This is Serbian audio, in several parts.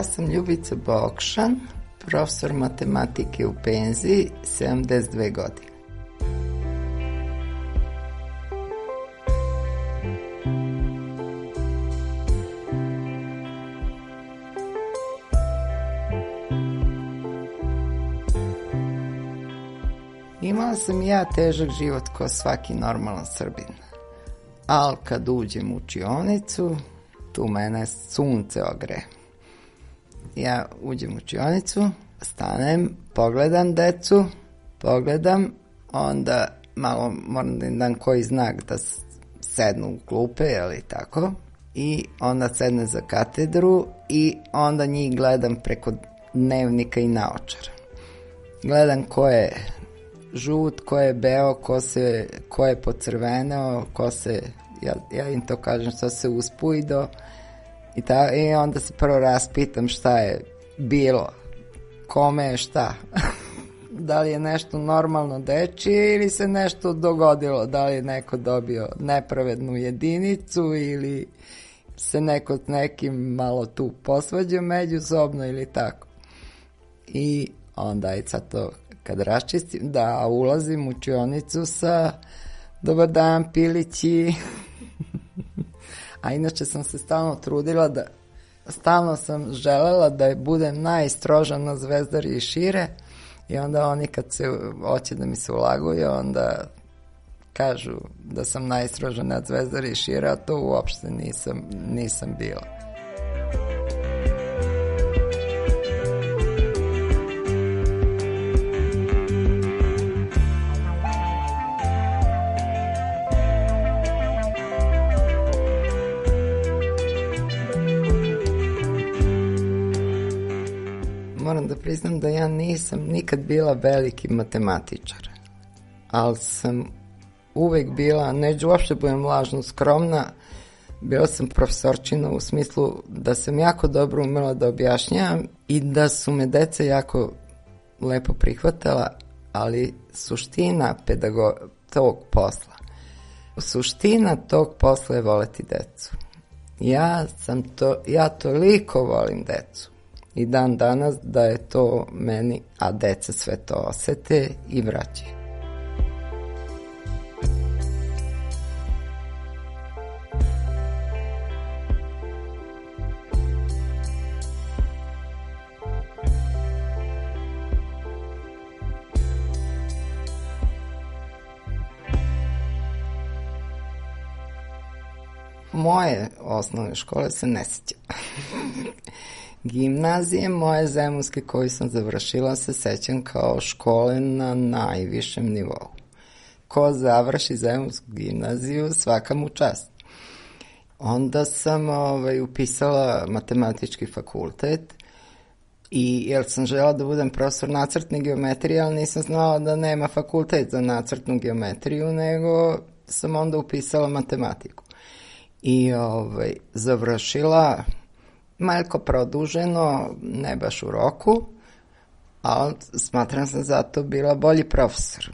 Ja sam Ljubica Bokšan, profesor matematike u penziji, 72 godine. Imala sam ja težak život kao svaki normalan Srbin. Al kad uđem u učionicu, tu mene sunce ogre. Ja uđem u učionicu, stanem, pogledam decu, pogledam, onda malo moram da im dam koji znak da sednu u klupe, ali tako, i onda sedne za katedru i onda njih gledam preko dnevnika i naočara. Gledam ko je žut, ko je beo, ko, se, ko je pocrveneo, ko se, ja, ja im to kažem, što se uspujdo, I, ta, I onda se prvo raspitam šta je bilo, kome je šta. da li je nešto normalno dečije ili se nešto dogodilo, da li je neko dobio nepravednu jedinicu ili se neko s nekim malo tu posvađao međusobno ili tako. I onda i sad to kad raščistim, da ulazim u čionicu sa dobar dan pilići a inače sam se stalno trudila da stalno sam želela da budem najstroža na zvezdari i šire. I onda oni kad se hoće da mi se ulaguju onda kažu da sam najstroža nad zvezdari i šire a to uopšte nisam, nisam bila da priznam da ja nisam nikad bila veliki matematičar, ali sam uvek bila, neću uopšte budem lažno skromna, bila sam profesorčina u smislu da sam jako dobro umela da objašnjavam i da su me deca jako lepo prihvatala, ali suština pedago tog posla, suština tog posla je voleti decu. Ja sam to, ja toliko volim decu i dan danas da je to meni, a deca sve to osete i vraćaju. moje osnovne škole se ne sjeća. Gimnazije moje zemunske koje sam završila se sećam kao škole na najvišem nivou. Ko završi zemunsku gimnaziju, svaka mu čast. Onda sam ovaj, upisala matematički fakultet i jer sam žela da budem profesor nacrtne geometrije, ali nisam znala da nema fakultet za nacrtnu geometriju, nego sam onda upisala matematiku. I ovaj, završila malko produženo, ne baš u roku, ali smatram sam zato bila bolji profesor.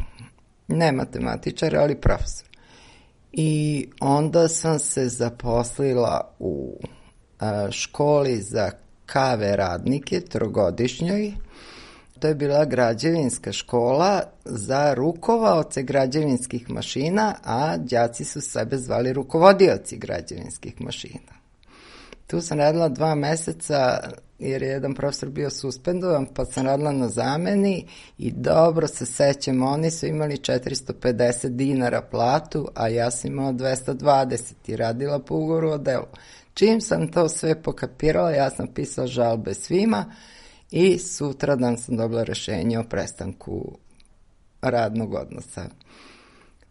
Ne matematičar, ali profesor. I onda sam se zaposlila u a, školi za kave radnike, trogodišnjoj, To je bila građevinska škola za rukovaoce građevinskih mašina, a đaci su sebe zvali rukovodioci građevinskih mašina. Tu sam radila dva meseca jer je jedan profesor bio suspendovan, pa sam radila na zameni i dobro se sećam, oni su imali 450 dinara platu, a ja sam imala 220 i radila po ugoru o delu. Čim sam to sve pokapirala, ja sam pisala žalbe svima i sutradan sam dobila rešenje o prestanku radnog odnosa.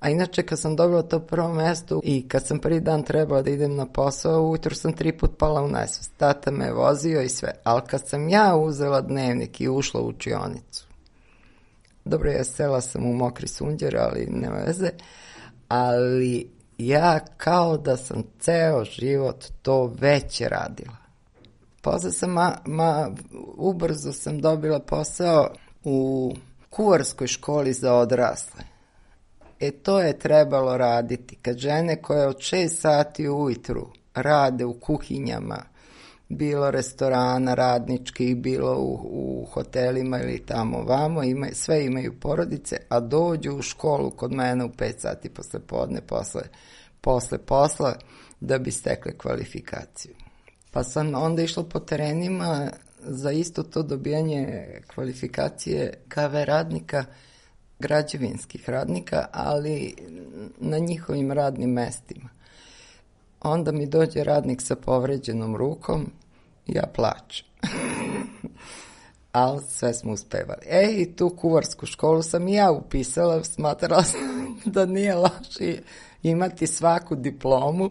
A inače, kad sam dobila to prvo mesto i kad sam prvi dan trebala da idem na posao, ujutro sam tri put pala u nesvest. Tata me vozio i sve. Ali kad sam ja uzela dnevnik i ušla u učionicu, dobro, ja sela sam u mokri sunđer, ali ne veze, ali ja kao da sam ceo život to već radila. Posle sam, ma, ma, ubrzo sam dobila posao u kuvarskoj školi za odrasle. E to je trebalo raditi. Kad žene koje od 6 sati ujutru rade u kuhinjama, bilo restorana radničkih, bilo u, u hotelima ili tamo vamo, ima, sve imaju porodice, a dođu u školu kod mene u 5 sati posle podne, posle, posle posla, da bi stekle kvalifikaciju. Pa sam onda išla po terenima za isto to dobijanje kvalifikacije KV radnika, građevinskih radnika, ali na njihovim radnim mestima. Onda mi dođe radnik sa povređenom rukom, ja plačem. ali sve smo uspevali. E, i tu kuvarsku školu sam i ja upisala, smatrala sam da nije loše imati svaku diplomu,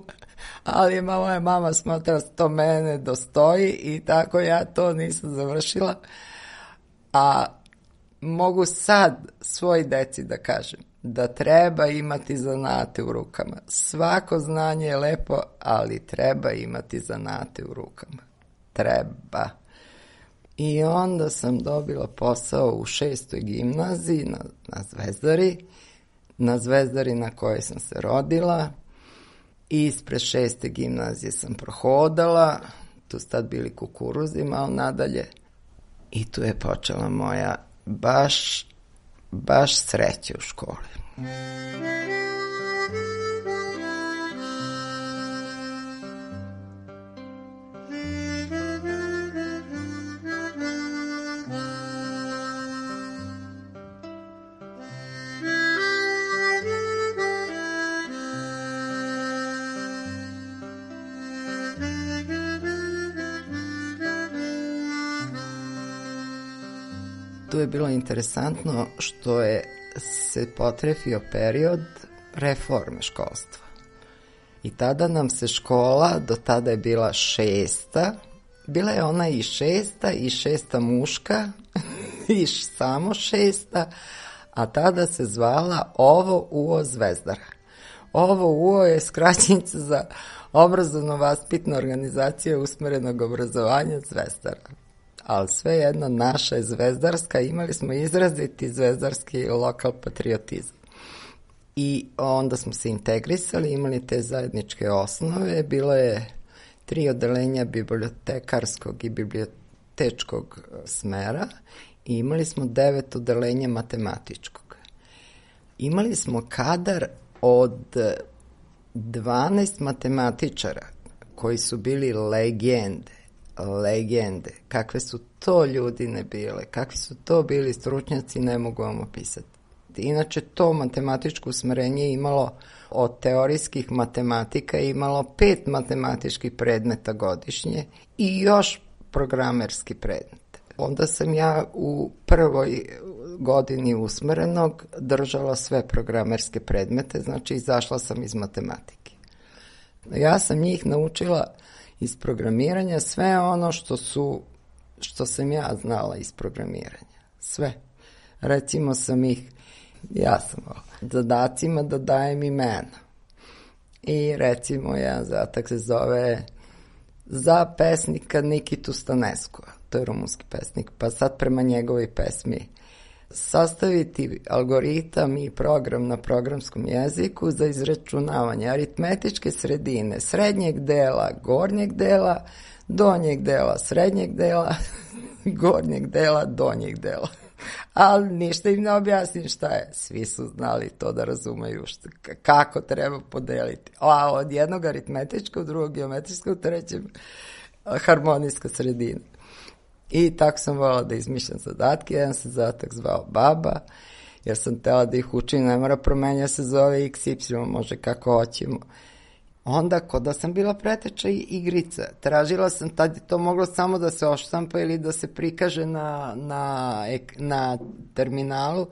ali moja mama smatra da to mene dostoji i tako ja to nisam završila. A mogu sad svoj deci da kažem da treba imati zanate u rukama. Svako znanje je lepo, ali treba imati zanate u rukama. Treba. I onda sam dobila posao u šestoj gimnaziji na, na Zvezdari, na Zvezdari na kojoj sam se rodila. Ispred šeste gimnazije sam prohodala, tu su tad bili kukuruzi malo nadalje. I tu je počela moja baš, baš sreće u školi. Bilo interesantno što je se potrefio period reforme školstva. I tada nam se škola, do tada je bila šesta, bila je ona i šesta i šesta muška i samo šesta, a tada se zvala Ovo UO Zvezdara. Ovo UO je skraćenica za obrazovno-vaspitna organizacija usmerenog obrazovanja Zvezdara ali sve jedno naša je zvezdarska, imali smo izraziti zvezdarski lokal patriotizam. I onda smo se integrisali, imali te zajedničke osnove, bilo je tri odelenja bibliotekarskog i bibliotečkog smera i imali smo devet odelenja matematičkog. Imali smo kadar od 12 matematičara koji su bili legende legende, kakve su to ljudi ne bile, kakvi su to bili stručnjaci, ne mogu vam opisati. Inače, to matematičko usmerenje imalo od teorijskih matematika imalo pet matematičkih predmeta godišnje i još programerski predmet. Onda sam ja u prvoj godini usmerenog držala sve programerske predmete, znači izašla sam iz matematike. Ja sam njih naučila iz programiranja sve ono što su što sam ja znala iz programiranja. Sve. Recimo sam ih ja sam zadacima da dajem imena. I recimo jedan zadatak se zove za pesnika Nikitu Staneskova. To je rumunski pesnik. Pa sad prema njegovoj pesmi sastaviti algoritam i program na programskom jeziku za izračunavanje aritmetičke sredine srednjeg dela, gornjeg dela, donjeg dela, srednjeg dela, gornjeg dela, donjeg dela. Ali ništa im ne objasnim šta je. Svi su znali to da razumeju šta, kako treba podeliti. A od jednog aritmetičkog, drugog geometrijskog, trećem harmonijska sredina. I tako sam volala da izmišljam zadatke. Jedan se zadatak zvao baba, jer sam tela da ih učim, ne mora promenja se zove XY, može kako hoćemo. Onda, kod da sam bila preteča igrica, tražila sam, tad je to moglo samo da se oštampa ili da se prikaže na, na, na terminalu,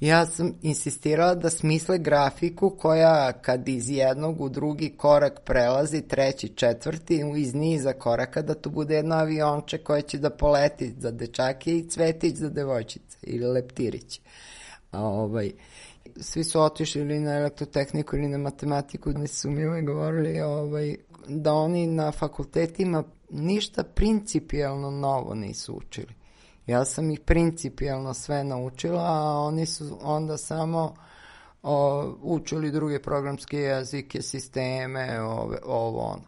ja sam insistirala da smisle grafiku koja kad iz jednog u drugi korak prelazi, treći, četvrti, iz niza koraka, da to bude jedno avionče koje će da poleti za dečake i cvetić za devojčice ili leptirić. A ovaj, svi su otišli ili na elektrotehniku ili na matematiku, da su mi govorili ovaj, da oni na fakultetima ništa principijalno novo nisu učili. Ja sam ih principijalno sve naučila, a oni su onda samo o, učili druge programske jezike, sisteme, ove, ovo ono.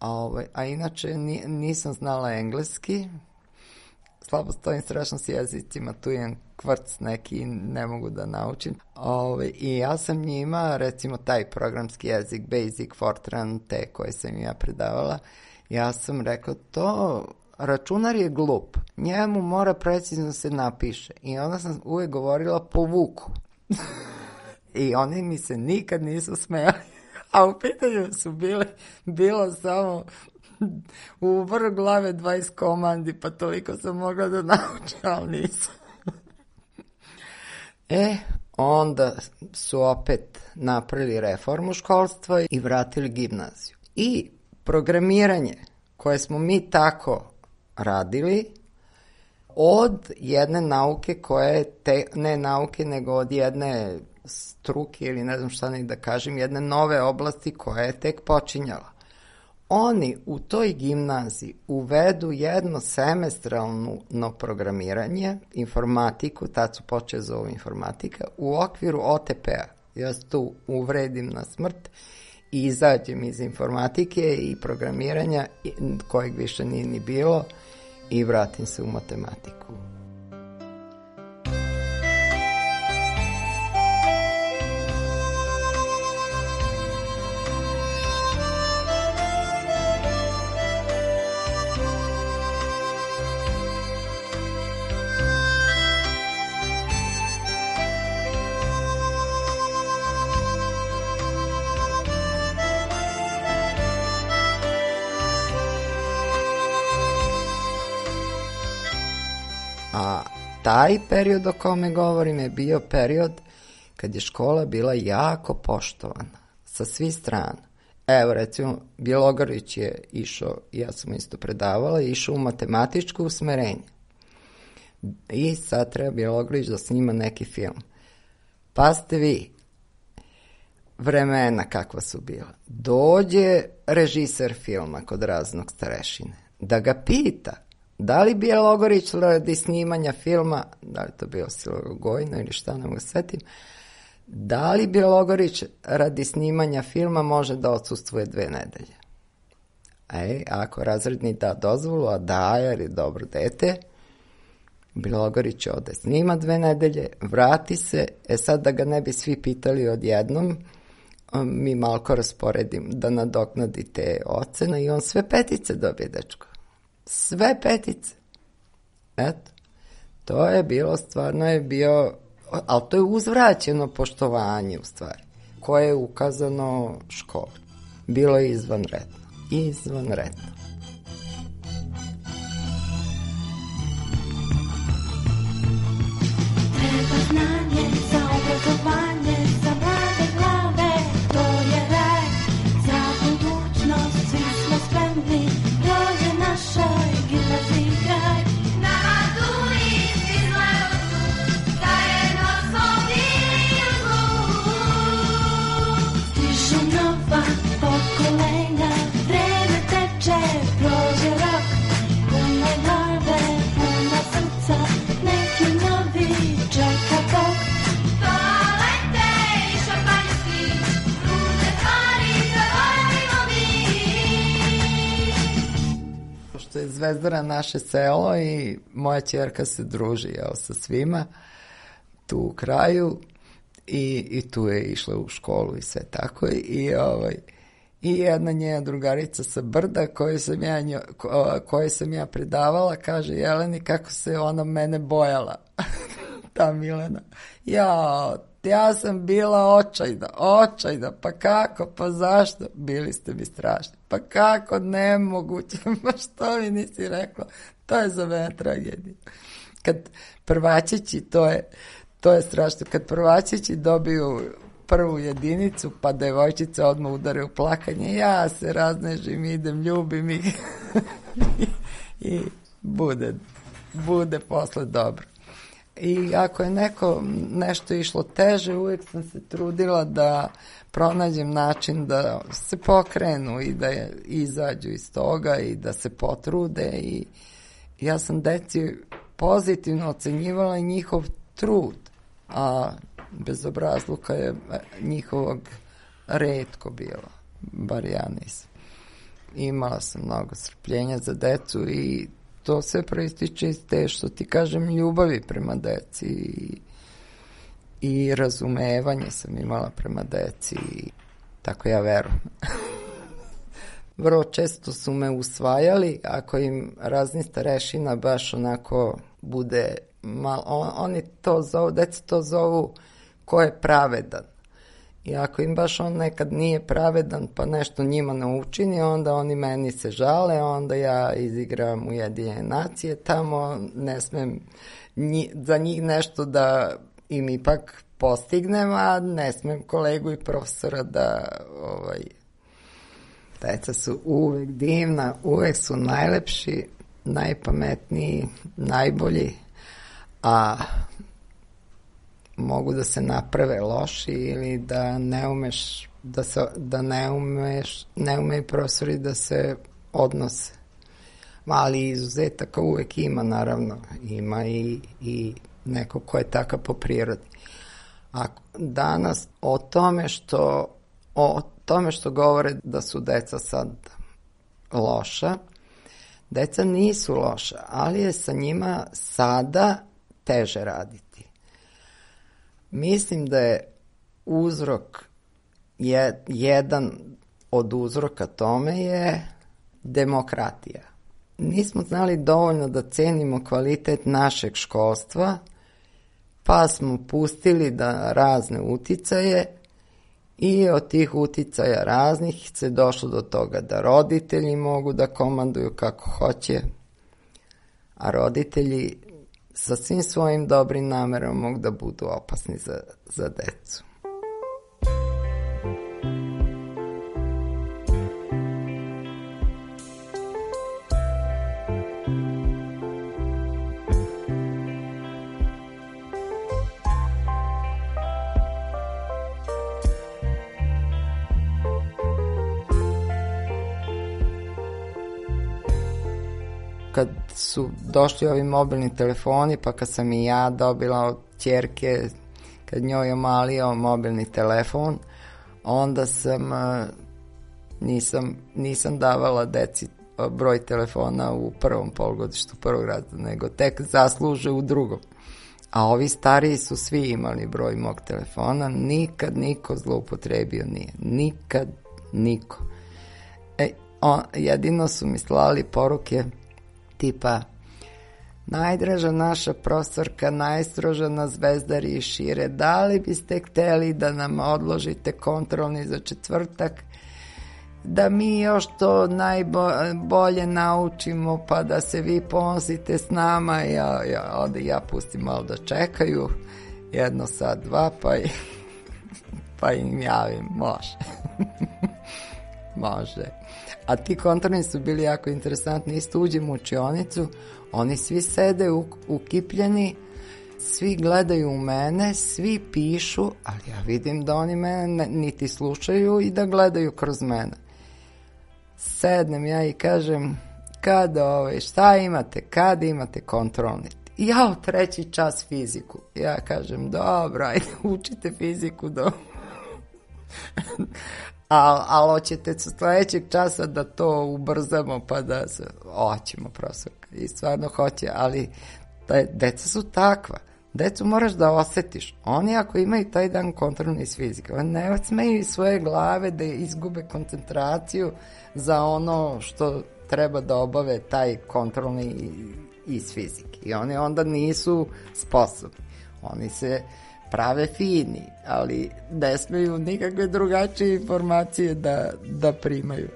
A, ove, a inače ni, nisam znala engleski, slabo stojim strašno s jezicima, tu imam kvrc neki ne mogu da naučim. Ove, I ja sam njima, recimo taj programski jezik, Basic, Fortran, te koje sam ja predavala, ja sam rekao, to računar je glup, njemu mora precizno se napiše. I onda sam uvek govorila po vuku. I oni mi se nikad nisu smeli. A u pitanju su bile, bilo samo u vrh glave 20 komandi, pa toliko sam mogla da naučim, ali nisam. e, onda su opet napravili reformu školstva i vratili gimnaziju. I programiranje koje smo mi tako radili od jedne nauke koja je, te, ne nauke, nego od jedne struke ili ne znam šta ne da kažem, jedne nove oblasti koja je tek počinjala. Oni u toj gimnaziji uvedu jedno semestralno programiranje, informatiku, tad su počeo za ovo informatika, u okviru OTP-a. Ja se tu uvredim na smrt i izađem iz informatike i programiranja, kojeg više nije ni bilo, i vratim se u matematiku. Taj period o kome govorim je bio period kad je škola bila jako poštovana sa svih strana. Evo, recimo, Bjelogarić je išao, ja sam isto predavala, išao u matematičko usmerenje. I sad treba Bjelogarić da snima neki film. Pa ste vi, vremena kakva su bila. Dođe režiser filma kod raznog starešine, da ga pita Da li Bjelogorić radi snimanja filma, da li to bio Silogojno ili šta, ne mogu setim, da li Bjelogorić radi snimanja filma može da odsustuje dve nedelje? E, ako razredni da dozvolu, a da, jer je dobro dete, Bjelogorić ode snima dve nedelje, vrati se, e sad da ga ne bi svi pitali odjednom, mi malko rasporedim da nadoknadi te ocene i on sve petice dobije, dečko sve petice. Eto, to je bilo, stvarno je bio, ali to je uzvraćeno poštovanje u stvari, koje je ukazano školi. Bilo je izvanredno. Izvanredno. Zvezdara naše selo i moja čerka se druži jel, sa svima tu u kraju i, i tu je išla u školu i sve tako i ovaj i jedna njena drugarica sa brda koju sam ja, njo, ko, koju sam ja predavala kaže Jeleni kako se ona mene bojala? Ta Milena. Ja, ja sam bila očajna, očajna, pa kako, pa zašto? Bili ste mi strašni. Pa kako, nemoguće, pa što mi nisi rekla? To je za mene tragedija. Kad prvačići, to je, to je strašno, kad prvačići dobiju prvu jedinicu, pa devojčice odmah udare u plakanje, ja se raznežim, idem, ljubim ih i bude, bude posle dobro. I ako je neko nešto išlo teže, uvijek sam se trudila da pronađem način da se pokrenu i da je, izađu iz toga i da se potrude i ja sam deci pozitivno ocenjivala njihov trud, a bezobrazluka je njihovog redko bilo, bar ja nisam. Imala sam mnogo strpljenja za decu i to sve proističe iz te, što ti kažem, ljubavi prema deci i, i razumevanje sam imala prema deci i tako ja verujem. Vrlo često su me usvajali, ako im razni starešina baš onako bude mal, on, oni to zovu, deca to zovu ko je pravedan. I ako im baš on nekad nije pravedan pa nešto njima ne učini, onda oni meni se žale, onda ja izigram Ujedinjene nacije tamo, ne smem nji, za njih nešto da im ipak postignem, a ne smem kolegu i profesora da ovaj, deca su uvek divna, uvek su najlepši, najpametniji, najbolji, a mogu da se naprave loši ili da ne umeš da, se, da ne umeš ne umeju profesori da se odnose. Ali izuzetaka uvek ima naravno. Ima i, i neko ko je takav po prirodi. A danas o tome što o tome što govore da su deca sad loša deca nisu loša ali je sa njima sada teže raditi Mislim da je uzrok je, jedan od uzroka tome je demokratija. Nismo znali dovoljno da cenimo kvalitet našeg školstva, pa smo pustili da razne uticaje i od tih uticaja raznih se došlo do toga da roditelji mogu da komanduju kako hoće, a roditelji sa svim svojim dobrim namerom mogu da budu opasni za, za decu. Su došli ovi mobilni telefoni, pa kad sam i ja dobila od ćerke, kad njoj omalio mobilni telefon, onda sam nisam, nisam davala deci broj telefona u prvom polgodištu prvog razreda, nego tek zasluže u drugom. A ovi stariji su svi imali broj mog telefona, nikad niko zloupotrebio nije. Nikad niko. E, on, jedino su mi slali poruke tipa Najdraža naša profesorka, najstroža na zvezdari i šire, da li biste hteli da nam odložite kontrolni za četvrtak, da mi još to najbolje naučimo, pa da se vi ponosite s nama, ja, ja, ovde ja pustim malo da čekaju, jedno sad, dva, pa, i, pa im javim, može. može a ti kontrolni su bili jako interesantni. Isto uđem u učionicu, oni svi sede u, ukipljeni, svi gledaju u mene, svi pišu, ali ja vidim da oni mene niti slušaju i da gledaju kroz mene. Sednem ja i kažem, kada ovaj, šta imate, kada imate kontrolni? Ja u treći čas fiziku. Ja kažem, dobro, ajde, učite fiziku do... Ali hoćete sa sledećeg časa da to ubrzamo pa da se, hoćemo profesorka i stvarno hoće, ali da, deca su takva. Decu moraš da osetiš. Oni ako imaju taj dan kontrolni iz fizike, oni ne smeju iz svoje glave da izgube koncentraciju za ono što treba da obave taj kontrolni iz fizike. I oni onda nisu sposobni. Oni se prave fini, ali ne smeju nikakve drugačije informacije da, da primaju.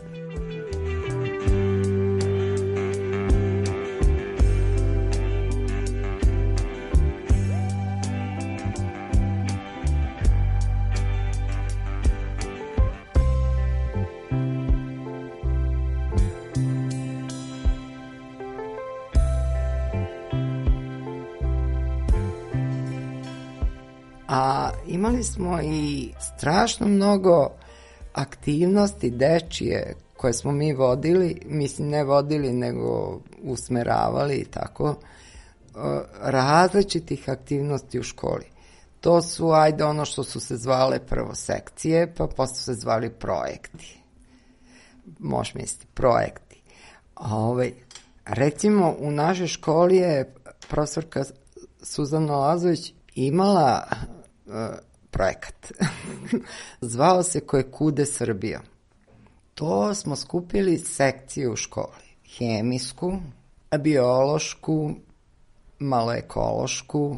Imali smo i strašno mnogo aktivnosti dečije koje smo mi vodili, mislim ne vodili nego usmeravali i tako, e, različitih aktivnosti u školi. To su, ajde, ono što su se zvale prvo sekcije, pa posle se zvali projekti. Možeš misliti, projekti. A ovaj, recimo, u našoj školi je profesorka Suzana Lazović imala projekat. Zvao se Koje kude Srbija. To smo skupili sekcije u školi. Hemijsku, biološku, malo ekološku,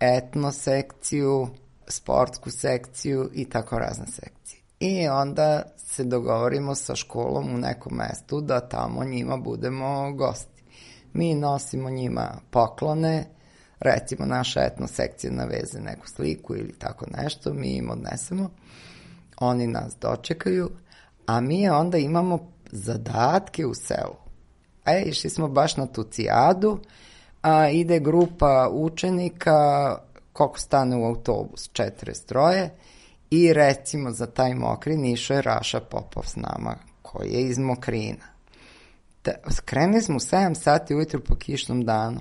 etno sekciju, sportsku sekciju i tako razne sekcije. I onda se dogovorimo sa školom u nekom mestu da tamo njima budemo gosti. Mi nosimo njima poklone, recimo naša etno sekcija naveze neku sliku ili tako nešto, mi im odnesemo, oni nas dočekaju, a mi onda imamo zadatke u selu. E, išli smo baš na tucijadu, a ide grupa učenika, koliko stane u autobus, 43 i recimo za taj Mokrin išao je Raša Popov s nama, koji je iz Mokrina. Da, skrenuli smo u 7 sati ujutru po kišnom danu.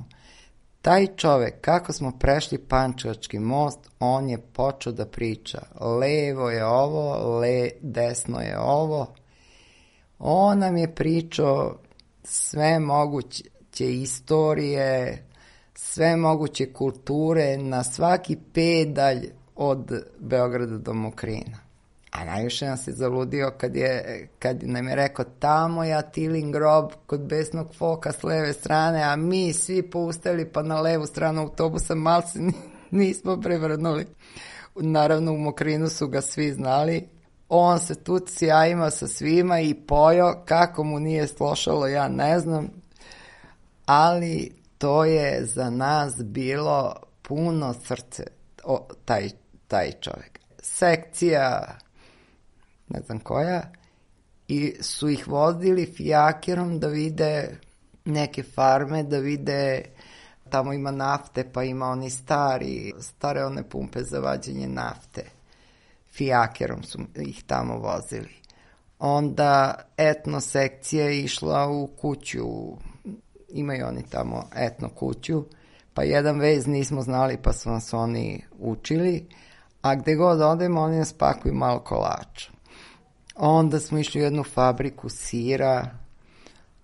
Taj čovek, kako smo prešli Pančevački most, on je počeo da priča. Levo je ovo, le, desno je ovo. On nam je pričao sve moguće istorije, sve moguće kulture na svaki pedalj od Beograda do Mokrina. A najviše nam se zaludio kad, je, kad nam je rekao tamo ja Tilin grob kod besnog foka s leve strane, a mi svi poustali pa na levu stranu autobusa mal se nismo prevrnuli. Naravno u Mokrinu su ga svi znali, on se tu sjajima sa svima i pojo, kako mu nije slošalo ja ne znam, ali to je za nas bilo puno srce, o, taj, taj čovjek. Sekcija, ne znam koja, i su ih vozili fijakerom da vide neke farme, da vide tamo ima nafte, pa ima oni stari, stare one pumpe za vađenje nafte. Fijakerom su ih tamo vozili. Onda etno sekcija je išla u kuću, imaju oni tamo etno kuću, pa jedan vez nismo znali pa su nas oni učili, a gde god odemo oni nas pakuju malo kolača. Onda smo išli u jednu fabriku sira,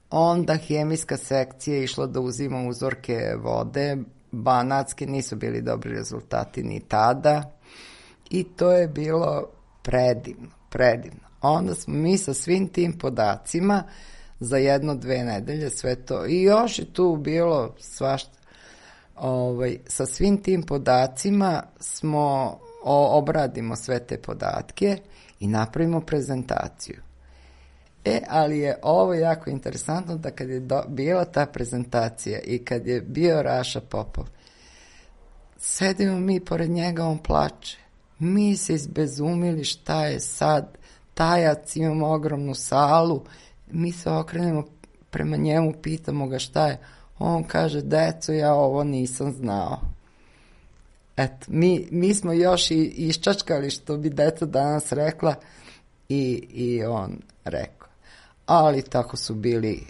onda hemijska sekcija išla da uzima uzorke vode, banatske nisu bili dobri rezultati ni tada. I to je bilo predivno, predivno. Onda smo mi sa svim tim podacima za jedno, dve nedelje sve to. I još je tu bilo svašta. Ovaj, sa svim tim podacima smo o, obradimo sve te podatke i napravimo prezentaciju. E, ali je ovo jako interesantno da kad je do, bila ta prezentacija i kad je bio Raša Popov, sedimo mi pored njega, on plače. Mi se izbezumili šta je sad, tajac, imamo ogromnu salu, mi se okrenemo prema njemu, pitamo ga šta je. On kaže, deco, ja ovo nisam znao. Eto, mi, mi smo još i iščačkali što bi deca danas rekla i, i on rekao. Ali tako su bili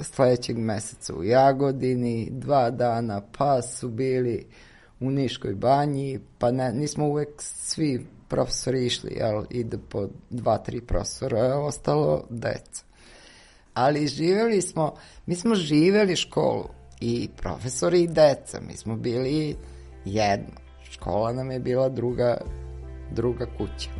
sledećeg meseca u Jagodini, dva dana, pa su bili u Niškoj banji, pa ne, nismo uvek svi profesori išli, jel, ide po dva, tri profesora, a ostalo deca. Ali živeli smo, mi smo živeli školu i profesori i deca, mi smo bili jedno. Škola nam je bila druga, druga kuća.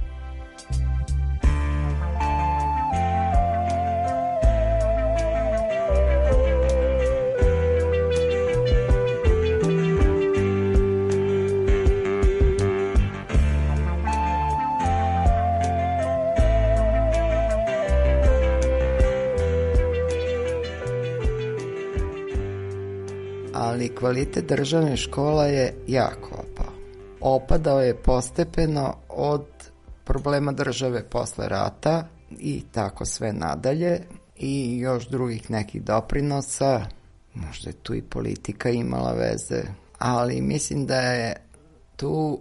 ali kvalitet državne škola je jako. Opadao je postepeno od problema države posle rata i tako sve nadalje i još drugih nekih doprinosa, možda je tu i politika imala veze, ali mislim da je tu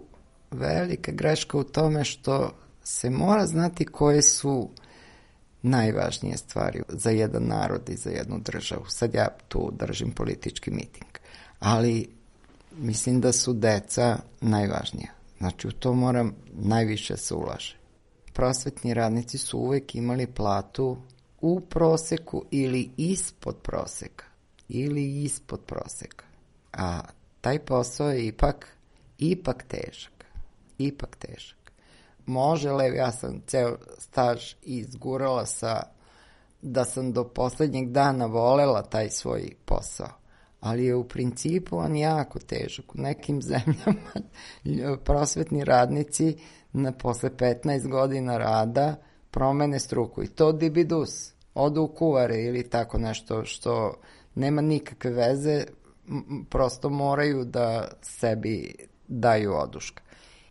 velika greška u tome što se mora znati koje su najvažnije stvari za jedan narod i za jednu državu. Sad ja tu držim politički miting. Ali mislim da su deca najvažnija. Znači u to moram najviše se ulaže. Prosvetni radnici su uvek imali platu u proseku ili ispod proseka. Ili ispod proseka. A taj posao je ipak, ipak težak. Ipak težak može lev, ja sam ceo staž izgurala sa da sam do poslednjeg dana volela taj svoj posao. Ali je u principu on jako težak. U nekim zemljama prosvetni radnici na posle 15 godina rada promene struku i to dibidus. Odu u kuvare ili tako nešto što nema nikakve veze, prosto moraju da sebi daju oduška.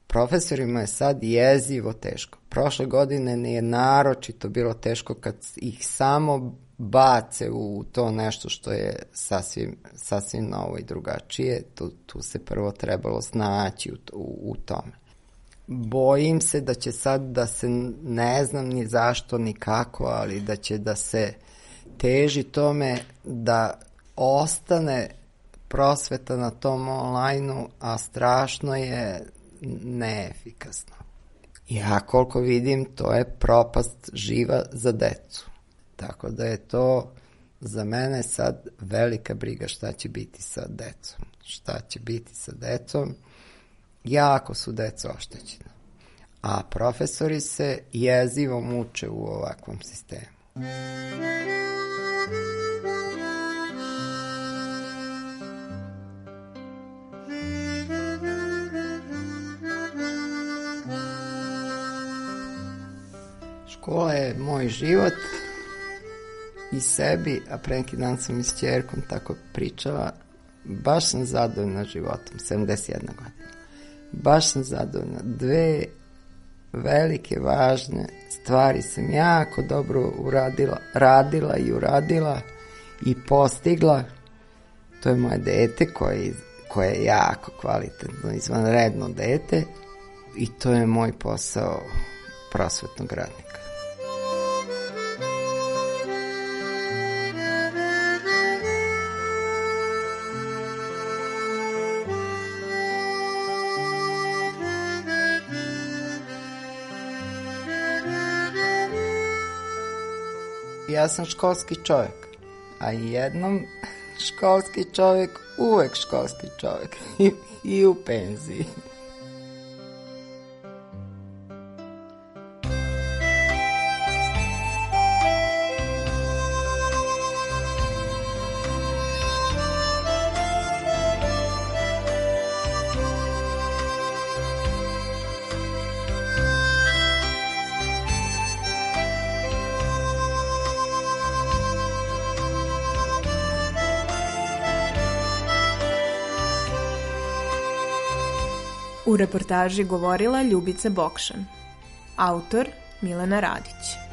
Profesorima je sad jezivo teško. Prošle godine ne je naročito bilo teško kad ih samo bace u to nešto što je sasvim, sasvim novo i drugačije. Tu, tu se prvo trebalo snaći u, u, u tome. Bojim se da će sad da se ne znam ni zašto ni kako, ali da će da se teži tome da ostane prosveta na tom online-u, a strašno je neefikasno. Ja koliko vidim, to je propast živa za decu. Tako da je to za mene sad velika briga šta će biti sa decom. Šta će biti sa decom? Jako su deca oštećena. A profesori se jezivo muče u ovakvom sistemu. Škola je moj život i sebi, a pre neki dan sam i s čerkom tako pričala, baš sam zadovoljna životom, 71 godina. Baš sam zadovoljna. Dve velike, važne stvari sam jako dobro uradila, radila i uradila i postigla. To je moje dete koje, koje je jako kvalitetno, izvanredno dete i to je moj posao prosvetnog radnika. Ja sam školski čovjek, a jednom školski čovjek, uvek školski čovjek i, i u penziji. U reportaži govorila Ljubica Bokšan. Autor Milena Radić.